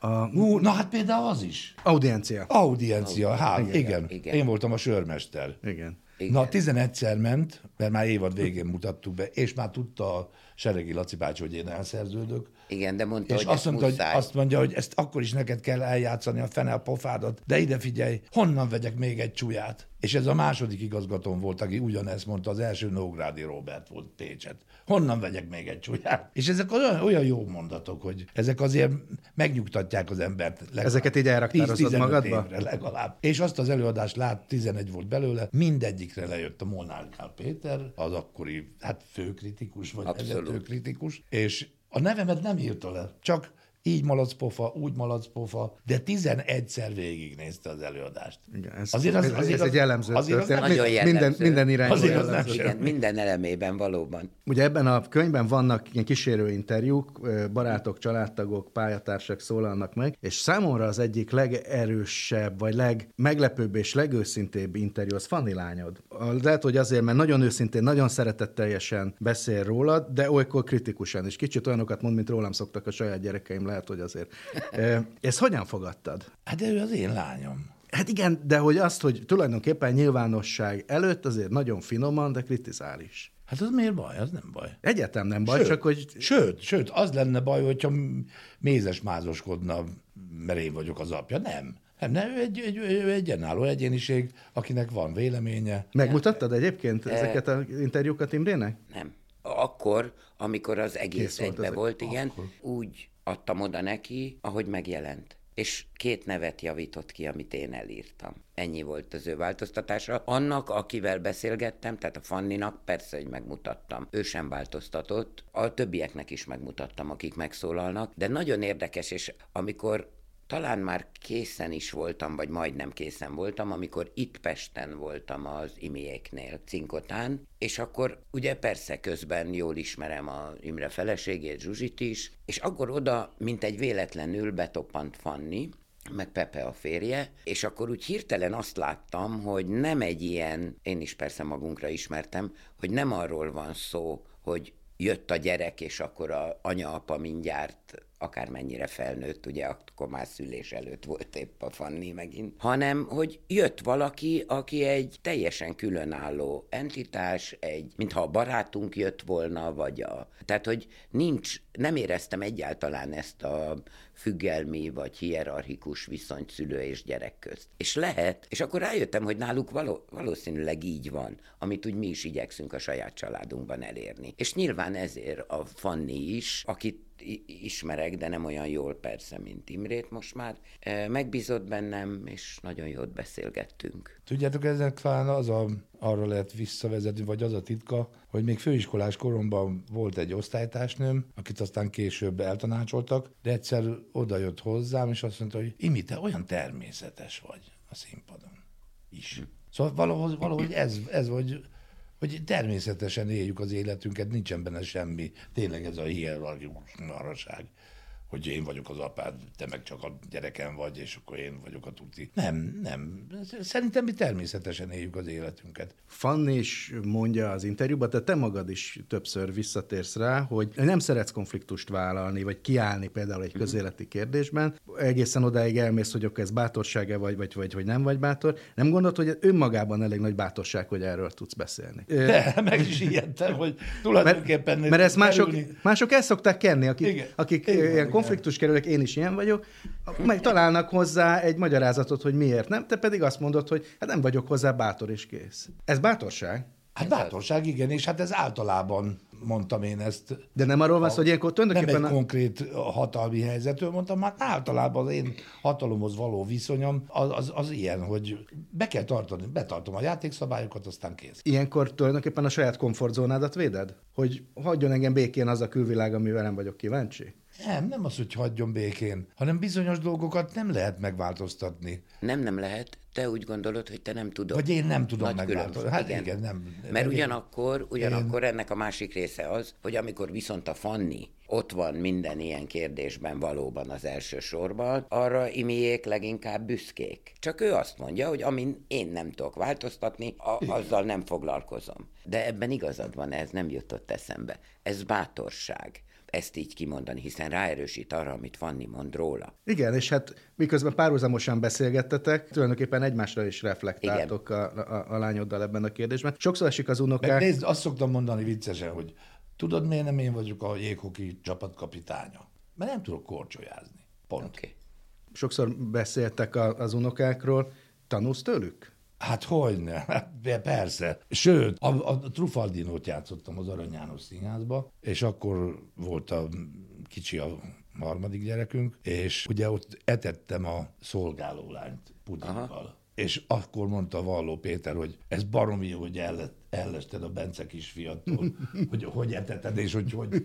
A... Ú, na hát például az is. Audiencia. Audiencia, hát igen. igen. igen. Én voltam a sörmester. Igen. Igen. Na, 11-szer ment, mert már évad végén mutattuk be, és már tudta a Seregi Laci bácsi, hogy én elszerződök. Igen, de mondta, És hogy azt mondta, hogy, muszáj. azt mondja, hogy ezt akkor is neked kell eljátszani a fenel pofádat, de ide figyelj, honnan vegyek még egy csúlyát? És ez a második igazgatóm volt, aki ugyanezt mondta, az első Nógrádi Robert volt Pécset. Honnan vegyek még egy csúlyát? És ezek olyan, olyan jó mondatok, hogy ezek azért megnyugtatják az embert. legalább Ezeket így elraktározod 10-15 magadba? évre legalább. És azt az előadást lát, 11 volt belőle, mindegyikre lejött a Molnár Gál Péter, az akkori, hát főkritikus, vagy vezetőkritikus, és a nevemet nem írta le, csak így malacpofa, úgy malacpofa, de 11-szer végignézte az előadást. Igen, ez, Azért az- azért ez az- egy jellemző azért az történet. Nagyon Mi- jellemző. Minden, minden irányból Azért az nem semmi. Igen, minden elemében valóban. Ugye ebben a könyvben vannak ilyen kísérő interjúk, barátok, családtagok, pályatársak szólalnak meg, és számomra az egyik legerősebb, vagy legmeglepőbb és legőszintébb interjú az Fanni lányod. Lehet, hogy azért, mert nagyon őszintén, nagyon szeretetteljesen beszél rólad, de olykor kritikusan, és kicsit olyanokat mond, mint rólam szoktak a saját gyerekeim, lehet, hogy azért. Ezt hogyan fogadtad? Hát de ő az én lányom. Hát igen, de hogy azt, hogy tulajdonképpen nyilvánosság előtt azért nagyon finoman, de kritizál is. Hát az miért baj? Az nem baj. Egyetem nem baj, Sőt, csak hogy Sőt, sőt, az lenne baj, hogyha mézes mázoskodna, mert én vagyok az apja. Nem. Nem, nem ő, egy, egy, ő egy önálló egyéniség, akinek van véleménye. Megmutattad egyébként ezeket az interjúkat Imrének? Nem. Akkor, amikor az egész Kész volt egybe ezek. volt, igen, úgy adtam oda neki, ahogy megjelent. És két nevet javított ki, amit én elírtam. Ennyi volt az ő változtatása. Annak, akivel beszélgettem, tehát a Fanninak persze, hogy megmutattam. Ő sem változtatott. A többieknek is megmutattam, akik megszólalnak. De nagyon érdekes, és amikor talán már készen is voltam, vagy majdnem készen voltam, amikor itt Pesten voltam az imiéknél, Cinkotán, és akkor ugye persze közben jól ismerem a Imre feleségét, Zsuzsit is, és akkor oda, mint egy véletlenül betoppant Fanni, meg Pepe a férje, és akkor úgy hirtelen azt láttam, hogy nem egy ilyen, én is persze magunkra ismertem, hogy nem arról van szó, hogy jött a gyerek, és akkor a anya-apa mindjárt akármennyire felnőtt, ugye akkor már szülés előtt volt épp a Fanni megint, hanem hogy jött valaki, aki egy teljesen különálló entitás, egy, mintha a barátunk jött volna, vagy a... Tehát, hogy nincs, nem éreztem egyáltalán ezt a függelmi vagy hierarchikus viszonyt szülő és gyerek közt. És lehet, és akkor rájöttem, hogy náluk való, valószínűleg így van, amit úgy mi is igyekszünk a saját családunkban elérni. És nyilván ezért a Fanni is, akit ismerek, de nem olyan jól persze, mint Imrét most már, eh, megbízott bennem, és nagyon jót beszélgettünk. Tudjátok, ezek talán az a, arra lehet visszavezetni, vagy az a titka, hogy még főiskolás koromban volt egy osztálytársnőm, akit aztán később eltanácsoltak, de egyszer oda jött hozzám, és azt mondta, hogy Imi, te olyan természetes vagy a színpadon is. Szóval valahogy, valahogy ez, ez vagy, hogy természetesen éljük az életünket, nincsen benne semmi. Tényleg ez a hierarchikus maraság hogy én vagyok az apád, te meg csak a gyerekem vagy, és akkor én vagyok a tuti. Nem, nem. Szerintem mi természetesen éljük az életünket. Fanni is mondja az interjúban, de te magad is többször visszatérsz rá, hogy nem szeretsz konfliktust vállalni, vagy kiállni például egy közéleti kérdésben. Egészen odáig elmész, hogy akkor ez bátorsága vagy, vagy, vagy, vagy nem vagy bátor. Nem gondolod, hogy önmagában elég nagy bátorság, hogy erről tudsz beszélni? De meg is ijedtem, hogy Mert, tulajdonképpen... mert ezt mások, mások el szokták kenni, akik, Igen. akik Igen, ilyen igen. Konfliktus kerülök, én is ilyen vagyok, meg találnak hozzá egy magyarázatot, hogy miért nem, te pedig azt mondod, hogy hát nem vagyok hozzá bátor és kész. Ez bátorság? Hát bátorság, igen, és hát ez általában mondtam én ezt. De nem arról van szó, hogy ilyenkor Nem egy tulajdonképpen... A... konkrét hatalmi helyzetről mondtam, hát általában az én hatalomhoz való viszonyom az, az, az ilyen, hogy be kell tartani, betartom a játékszabályokat, aztán kész. Ilyenkor tulajdonképpen a saját komfortzónádat véded? Hogy hagyjon engem békén az a külvilág, amivel nem vagyok kíváncsi? Nem, nem az, hogy hagyjon békén, hanem bizonyos dolgokat nem lehet megváltoztatni. Nem, nem lehet. Te úgy gondolod, hogy te nem tudod. Vagy én nem tudom Nagy megváltoztatni. Hát igen, nem. Mert Én- ugyanakkor, ugyanakkor ennek a másik része az, hogy amikor viszont a Fanni ott van minden ilyen kérdésben valóban az első sorban, arra imiék leginkább büszkék. Csak ő azt mondja, hogy amin én nem tudok változtatni, a, azzal nem foglalkozom. De ebben igazad van, ez nem jutott eszembe. Ez bátorság ezt így kimondani, hiszen ráerősít arra, amit Fanni mond róla. Igen, és hát miközben párhuzamosan beszélgettetek, tulajdonképpen egymásra is reflektáltok a, a, a lányoddal ebben a kérdésben. Sokszor esik az Meg unokák... nézd, azt szoktam mondani viccesen, hogy tudod miért nem én vagyok a jéghoki csapatkapitánya? Mert nem tudok korcsolyázni. Pont. Oké. Sokszor beszéltek a, az unokákról, tanulsz tőlük? Hát hogyne, Hát persze. Sőt, a, a Trufaldinót játszottam az Arany János Színházba, és akkor volt a kicsi a harmadik gyerekünk, és ugye ott etettem a szolgálólányt pudinggal. És akkor mondta Valló Péter, hogy ez baromi jó, hogy el, ellested a Bence kisfiattól, hogy hogy eteted, és hogy hogy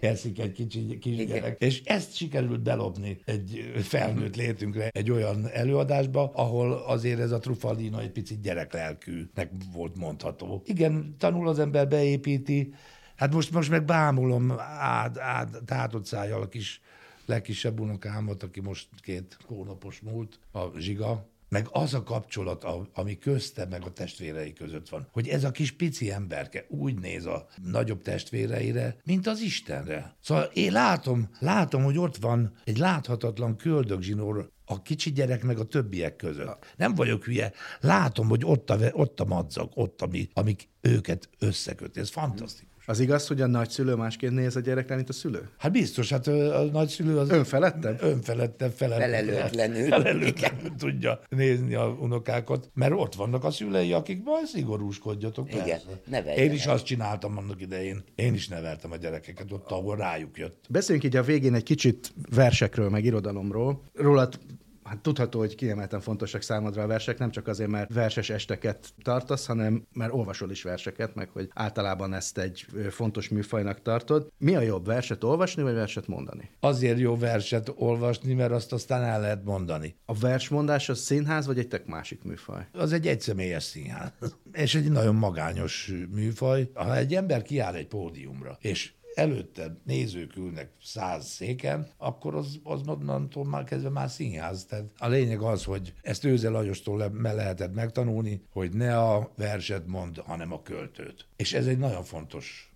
eszik egy kicsi kisgyerek. És ezt sikerült belopni egy felnőtt létünkre egy olyan előadásba, ahol azért ez a Trufaldino egy picit gyereklelkűnek volt mondható. Igen, tanul az ember, beépíti, hát most, most meg bámulom át, át, tátott szájjal a kis legkisebb unokámat, aki most két hónapos múlt, a Zsiga, meg az a kapcsolat, ami közte meg a testvérei között van, hogy ez a kis pici emberke úgy néz a nagyobb testvéreire, mint az Istenre. Szóval én látom, látom, hogy ott van egy láthatatlan köldögzsinór a kicsi gyerek meg a többiek között. Nem vagyok hülye. Látom, hogy ott a, ott a madzag, ott, ami, amik őket összeköt. Ez fantasztikus. Az igaz, hogy a nagyszülő másként néz a gyerekre, mint a szülő? Hát biztos, hát a nagyszülő az... Önfeledtebb? Önfeledtebb, Felelőtlenül. felelőtlenül tudja nézni a unokákat, mert ott vannak a szülei, akik majd szigorúskodjatok. Igen, persze. neveljenek. Én is azt csináltam annak idején. Én is neveltem a gyerekeket ott, ahol rájuk jött. Beszéljünk így a végén egy kicsit versekről, meg irodalomról. Rólad Hát tudható, hogy kiemelten fontosak számodra a versek, nem csak azért, mert verses esteket tartasz, hanem mert olvasol is verseket, meg hogy általában ezt egy fontos műfajnak tartod. Mi a jobb, verset olvasni, vagy verset mondani? Azért jó verset olvasni, mert azt aztán el lehet mondani. A versmondás az színház, vagy egy tök másik műfaj? Az egy egyszemélyes színház, és egy nagyon magányos műfaj. Ha egy ember kiáll egy pódiumra, és előtte nézők ülnek száz széken, akkor az, az onnantól már kezdve már színház. Tehát a lényeg az, hogy ezt Őze Lajostól le, me lehetett megtanulni, hogy ne a verset mond, hanem a költőt. És ez egy nagyon fontos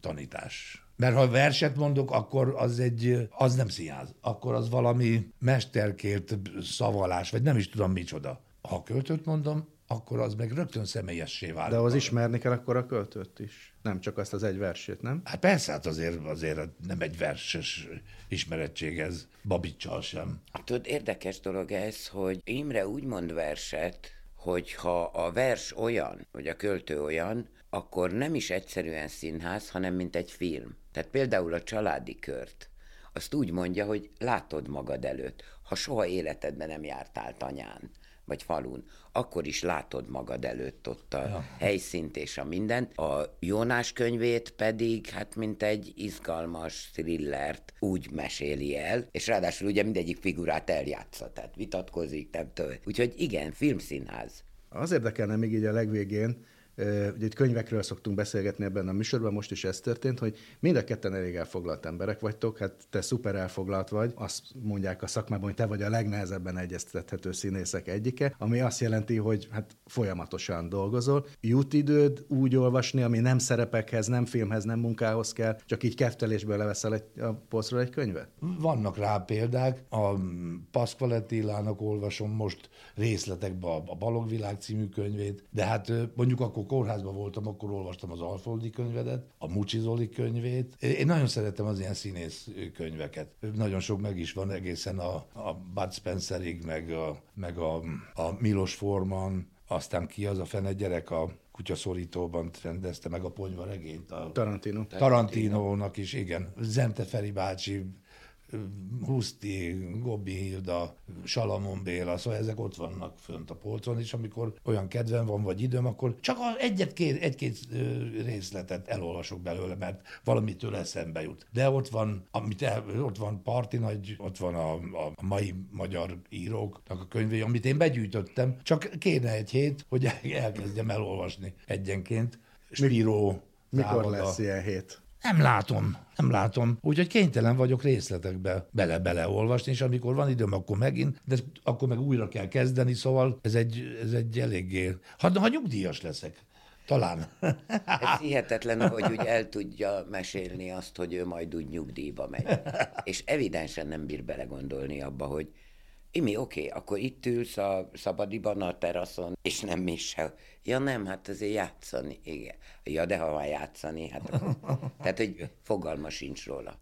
tanítás. Mert ha verset mondok, akkor az egy, az nem színház. Akkor az valami mesterkért szavalás, vagy nem is tudom micsoda. Ha költőt mondom, akkor az meg rögtön személyessé válik. De ahhoz ismerni kell akkor a költőt is. Nem csak azt az egy versét, nem? Hát persze, hát azért, azért nem egy verses ismerettség ez, Babicsal sem. Tudod, érdekes dolog ez, hogy Imre úgy mond verset, hogy ha a vers olyan, vagy a költő olyan, akkor nem is egyszerűen színház, hanem mint egy film. Tehát például a családi kört, azt úgy mondja, hogy látod magad előtt. Ha soha életedben nem jártál tanyán, vagy falun, akkor is látod magad előtt ott a ja. helyszínt és a mindent. A Jónás könyvét pedig, hát mint egy izgalmas thrillert úgy meséli el, és ráadásul ugye mindegyik figurát eljátsza, tehát vitatkozik, nem tudom. Úgyhogy igen, filmszínház. Az érdekelne még így a legvégén, ugye itt könyvekről szoktunk beszélgetni ebben a műsorban, most is ez történt, hogy mind a ketten elég elfoglalt emberek vagytok, hát te szuper elfoglalt vagy, azt mondják a szakmában, hogy te vagy a legnehezebben egyeztethető színészek egyike, ami azt jelenti, hogy hát folyamatosan dolgozol. Jut időd úgy olvasni, ami nem szerepekhez, nem filmhez, nem munkához kell, csak így keftelésből leveszel egy, a polcról egy könyvet? Vannak rá példák, a Pasqualetti Illának olvasom most részletekbe a Balogvilág című könyvét, de hát mondjuk akkor kórházban voltam, akkor olvastam az Alfoldi könyvedet, a Mucsi Zoli könyvét. Én nagyon szeretem az ilyen színész könyveket. Nagyon sok meg is van egészen a, a Bud Spencerig, meg a, meg a, a Milos Forman, aztán ki az a fene gyerek a kutyaszorítóban rendezte meg a ponyva regényt. A Tarantino. Tarantinónak is, igen. Zente Feri bácsi, Huszti, Gobbi Hilda, Salamon Béla, szóval ezek ott vannak fönt a polcon, és amikor olyan kedvem van, vagy időm, akkor csak a egyet, két, egy-két részletet elolvasok belőle, mert valamitől eszembe jut. De ott van, amit el, ott van Parti Nagy, ott van a, a mai magyar íróknak a könyvé, amit én begyűjtöttem, csak kéne egy hét, hogy elkezdjem elolvasni egyenként. Spiró, Mikor lesz ilyen hét? Nem látom, nem látom. Úgyhogy kénytelen vagyok részletekbe bele-bele és amikor van időm, akkor megint, de akkor meg újra kell kezdeni, szóval ez egy, ez egy eléggé... Ha, ha nyugdíjas leszek, talán. Ez hihetetlen, hogy úgy el tudja mesélni azt, hogy ő majd úgy nyugdíjba megy. És evidensen nem bír belegondolni abba, hogy Imi, oké, okay, akkor itt ülsz a szabadiban a teraszon, és nem mi se. Ja nem, hát azért játszani, igen. Ja, de ha van játszani, hát akkor... Tehát, hogy fogalma sincs róla.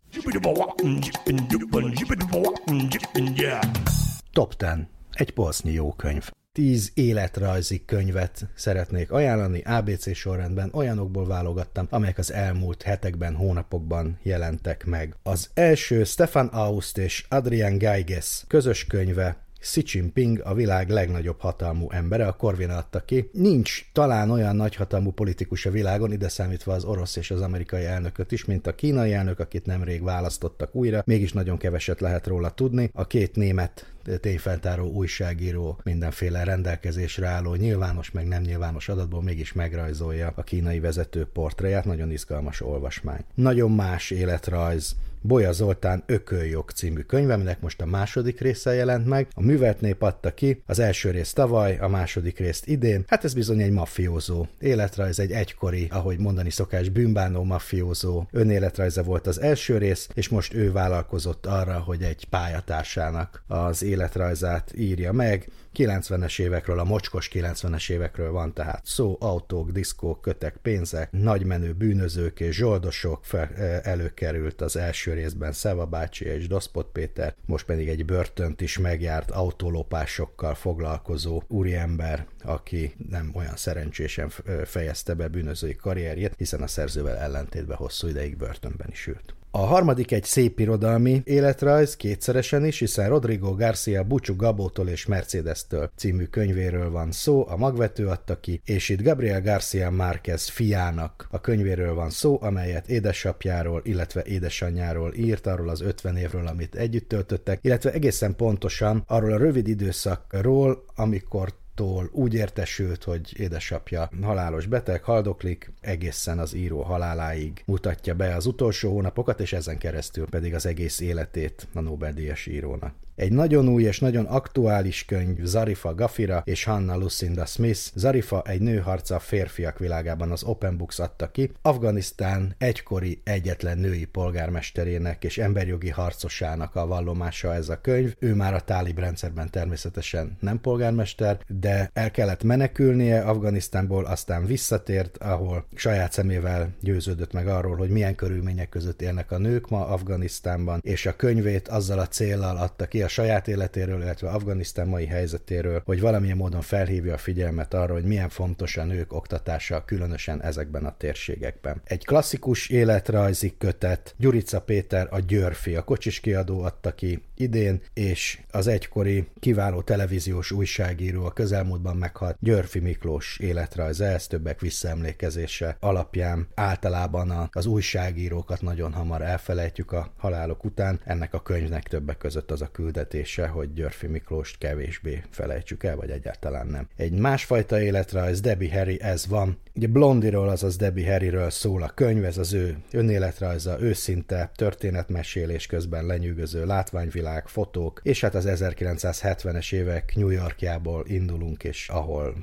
Top 10. Egy polsznyi jó könyv. Tíz életrajzi könyvet szeretnék ajánlani, ABC sorrendben olyanokból válogattam, amelyek az elmúlt hetekben, hónapokban jelentek meg. Az első Stefan Aust és Adrian Geiges közös könyve Xi Jinping a világ legnagyobb hatalmú embere, a Corvin adta ki. Nincs talán olyan nagyhatalmú politikus a világon, ide számítva az orosz és az amerikai elnököt is, mint a kínai elnök, akit nemrég választottak újra, mégis nagyon keveset lehet róla tudni. A két német tényfeltáró újságíró mindenféle rendelkezésre álló nyilvános meg nem nyilvános adatból mégis megrajzolja a kínai vezető portréját, nagyon izgalmas olvasmány. Nagyon más életrajz, Bolya Zoltán Ököljog című könyve, aminek most a második része jelent meg. A művelt nép adta ki, az első részt tavaly, a második részt idén. Hát ez bizony egy mafiózó életrajz, egy egykori, ahogy mondani szokás, bűnbánó mafiózó önéletrajza volt az első rész, és most ő vállalkozott arra, hogy egy pályatársának az életrajzát írja meg. 90-es évekről, a mocskos 90-es évekről van tehát szó, autók, diszkók, kötek, pénzek, nagymenő bűnözők és zsoldosok fel, előkerült az első részben Szeva bácsi és Doszpot Péter, most pedig egy börtönt is megjárt autólopásokkal foglalkozó úriember, aki nem olyan szerencsésen fejezte be bűnözői karrierjét, hiszen a szerzővel ellentétben hosszú ideig börtönben is ült. A harmadik egy szép irodalmi életrajz, kétszeresen is, hiszen Rodrigo Garcia Bucsu Gabótól és Mercedes-től című könyvéről van szó, a magvető adta ki, és itt Gabriel Garcia Márquez fiának a könyvéről van szó, amelyet édesapjáról, illetve édesanyjáról írt, arról az 50 évről, amit együtt töltöttek, illetve egészen pontosan arról a rövid időszakról, amikor tól úgy értesült, hogy édesapja halálos beteg, haldoklik, egészen az író haláláig mutatja be az utolsó hónapokat, és ezen keresztül pedig az egész életét a Nobel-díjas írónak. Egy nagyon új és nagyon aktuális könyv Zarifa Gafira és Hanna Lucinda Smith. Zarifa egy nőharca a férfiak világában az Open Books adta ki. Afganisztán egykori egyetlen női polgármesterének és emberjogi harcosának a vallomása ez a könyv. Ő már a tálib rendszerben természetesen nem polgármester, de el kellett menekülnie Afganisztánból, aztán visszatért, ahol saját szemével győződött meg arról, hogy milyen körülmények között élnek a nők ma Afganisztánban, és a könyvét azzal a céllal adta ki a saját életéről, illetve Afganisztán mai helyzetéről, hogy valamilyen módon felhívja a figyelmet arra, hogy milyen fontos a nők oktatása, különösen ezekben a térségekben. Egy klasszikus életrajzi kötet, Gyurica Péter a Györfi, a kocsis kiadó adta ki idén, és az egykori kiváló televíziós újságíró, a közelmúltban meghalt Györfi Miklós életrajza, ez többek visszaemlékezése alapján általában az újságírókat nagyon hamar elfelejtjük a halálok után. Ennek a könyvnek többek között az a küldetése, hogy Györfi Miklóst kevésbé felejtsük el, vagy egyáltalán nem. Egy másfajta életrajz, Debbie Harry, ez van. Ugye Blondiról, azaz Debbie Harryről szól a könyv, ez az ő önéletrajza, őszinte, történetmesélés közben lenyűgöző látványvilág, fotók, és hát az 1970-es évek New Yorkjából indulunk, és ahol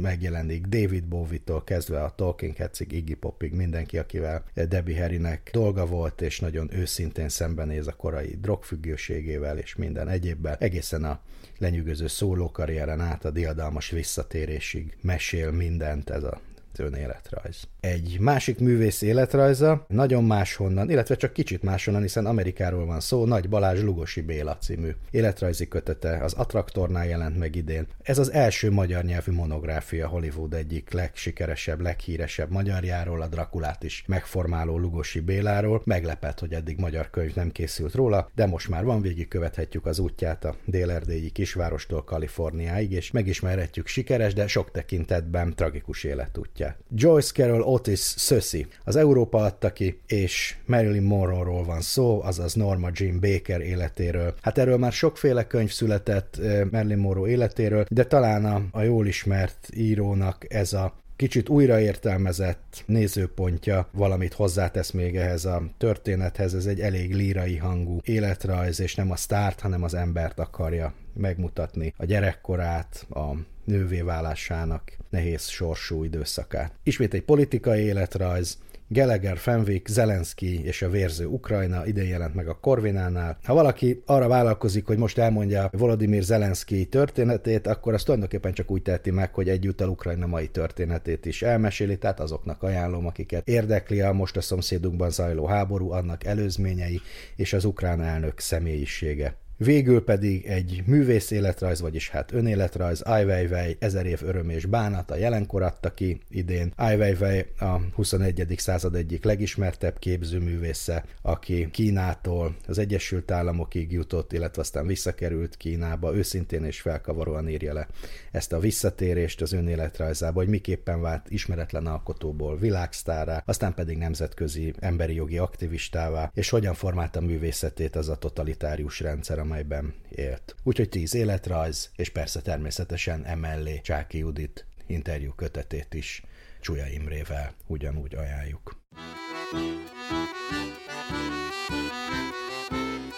megjelenik David Bowie-tól kezdve a Talking Headsig, Iggy Popig, mindenki, akivel Debbie Harrynek dolga volt, és nagyon őszintén szembenéz a korai drogfüggőségével, és minden egyébben, egészen a lenyűgöző szólókarrieren át a diadalmas visszatérésig mesél mindent ez a önéletrajz. Egy másik művész életrajza, nagyon máshonnan, illetve csak kicsit máshonnan, hiszen Amerikáról van szó, Nagy Balázs Lugosi Béla című életrajzi kötete, az Attraktornál jelent meg idén. Ez az első magyar nyelvű monográfia Hollywood egyik legsikeresebb, leghíresebb magyarjáról, a Drakulát is megformáló Lugosi Béláról. Meglepett, hogy eddig magyar könyv nem készült róla, de most már van, végigkövethetjük az útját a délerdélyi kisvárostól Kaliforniáig, és megismerhetjük sikeres, de sok tekintetben tragikus életútját. Joyce Carol Otis Szöszi. Az Európa adta ki, és Marilyn Monroe-ról van szó, azaz Norma Jean Baker életéről. Hát erről már sokféle könyv született Marilyn Monroe életéről, de talán a, a jól ismert írónak ez a kicsit újraértelmezett nézőpontja valamit hozzátesz még ehhez a történethez, ez egy elég lírai hangú életrajz, és nem a sztárt, hanem az embert akarja megmutatni, a gyerekkorát, a nővé válásának nehéz sorsú időszakát. Ismét egy politikai életrajz, Geleger, Fenwick, Zelenszky és a vérző Ukrajna idén jelent meg a Korvinánál. Ha valaki arra vállalkozik, hogy most elmondja Volodymyr Zelenszky történetét, akkor azt tulajdonképpen csak úgy teheti meg, hogy egyúttal Ukrajna mai történetét is elmeséli, tehát azoknak ajánlom, akiket érdekli a most a szomszédunkban zajló háború, annak előzményei és az ukrán elnök személyisége. Végül pedig egy művész életrajz, vagyis hát önéletrajz, Ai Weiwei, Ezer év öröm és bánat, a jelenkor adta ki idén. Ai Weiwei a 21. század egyik legismertebb képzőművésze, aki Kínától az Egyesült Államokig jutott, illetve aztán visszakerült Kínába, őszintén és felkavaróan írja le ezt a visszatérést az önéletrajzába, hogy miképpen vált ismeretlen alkotóból világsztárá, aztán pedig nemzetközi emberi jogi aktivistává, és hogyan formálta művészetét az a totalitárius rendszer, amelyben élt. Úgyhogy tíz életrajz, és persze természetesen emellé Csáki Judit interjú kötetét is Csúlya Imrével ugyanúgy ajánljuk.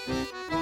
Thank you.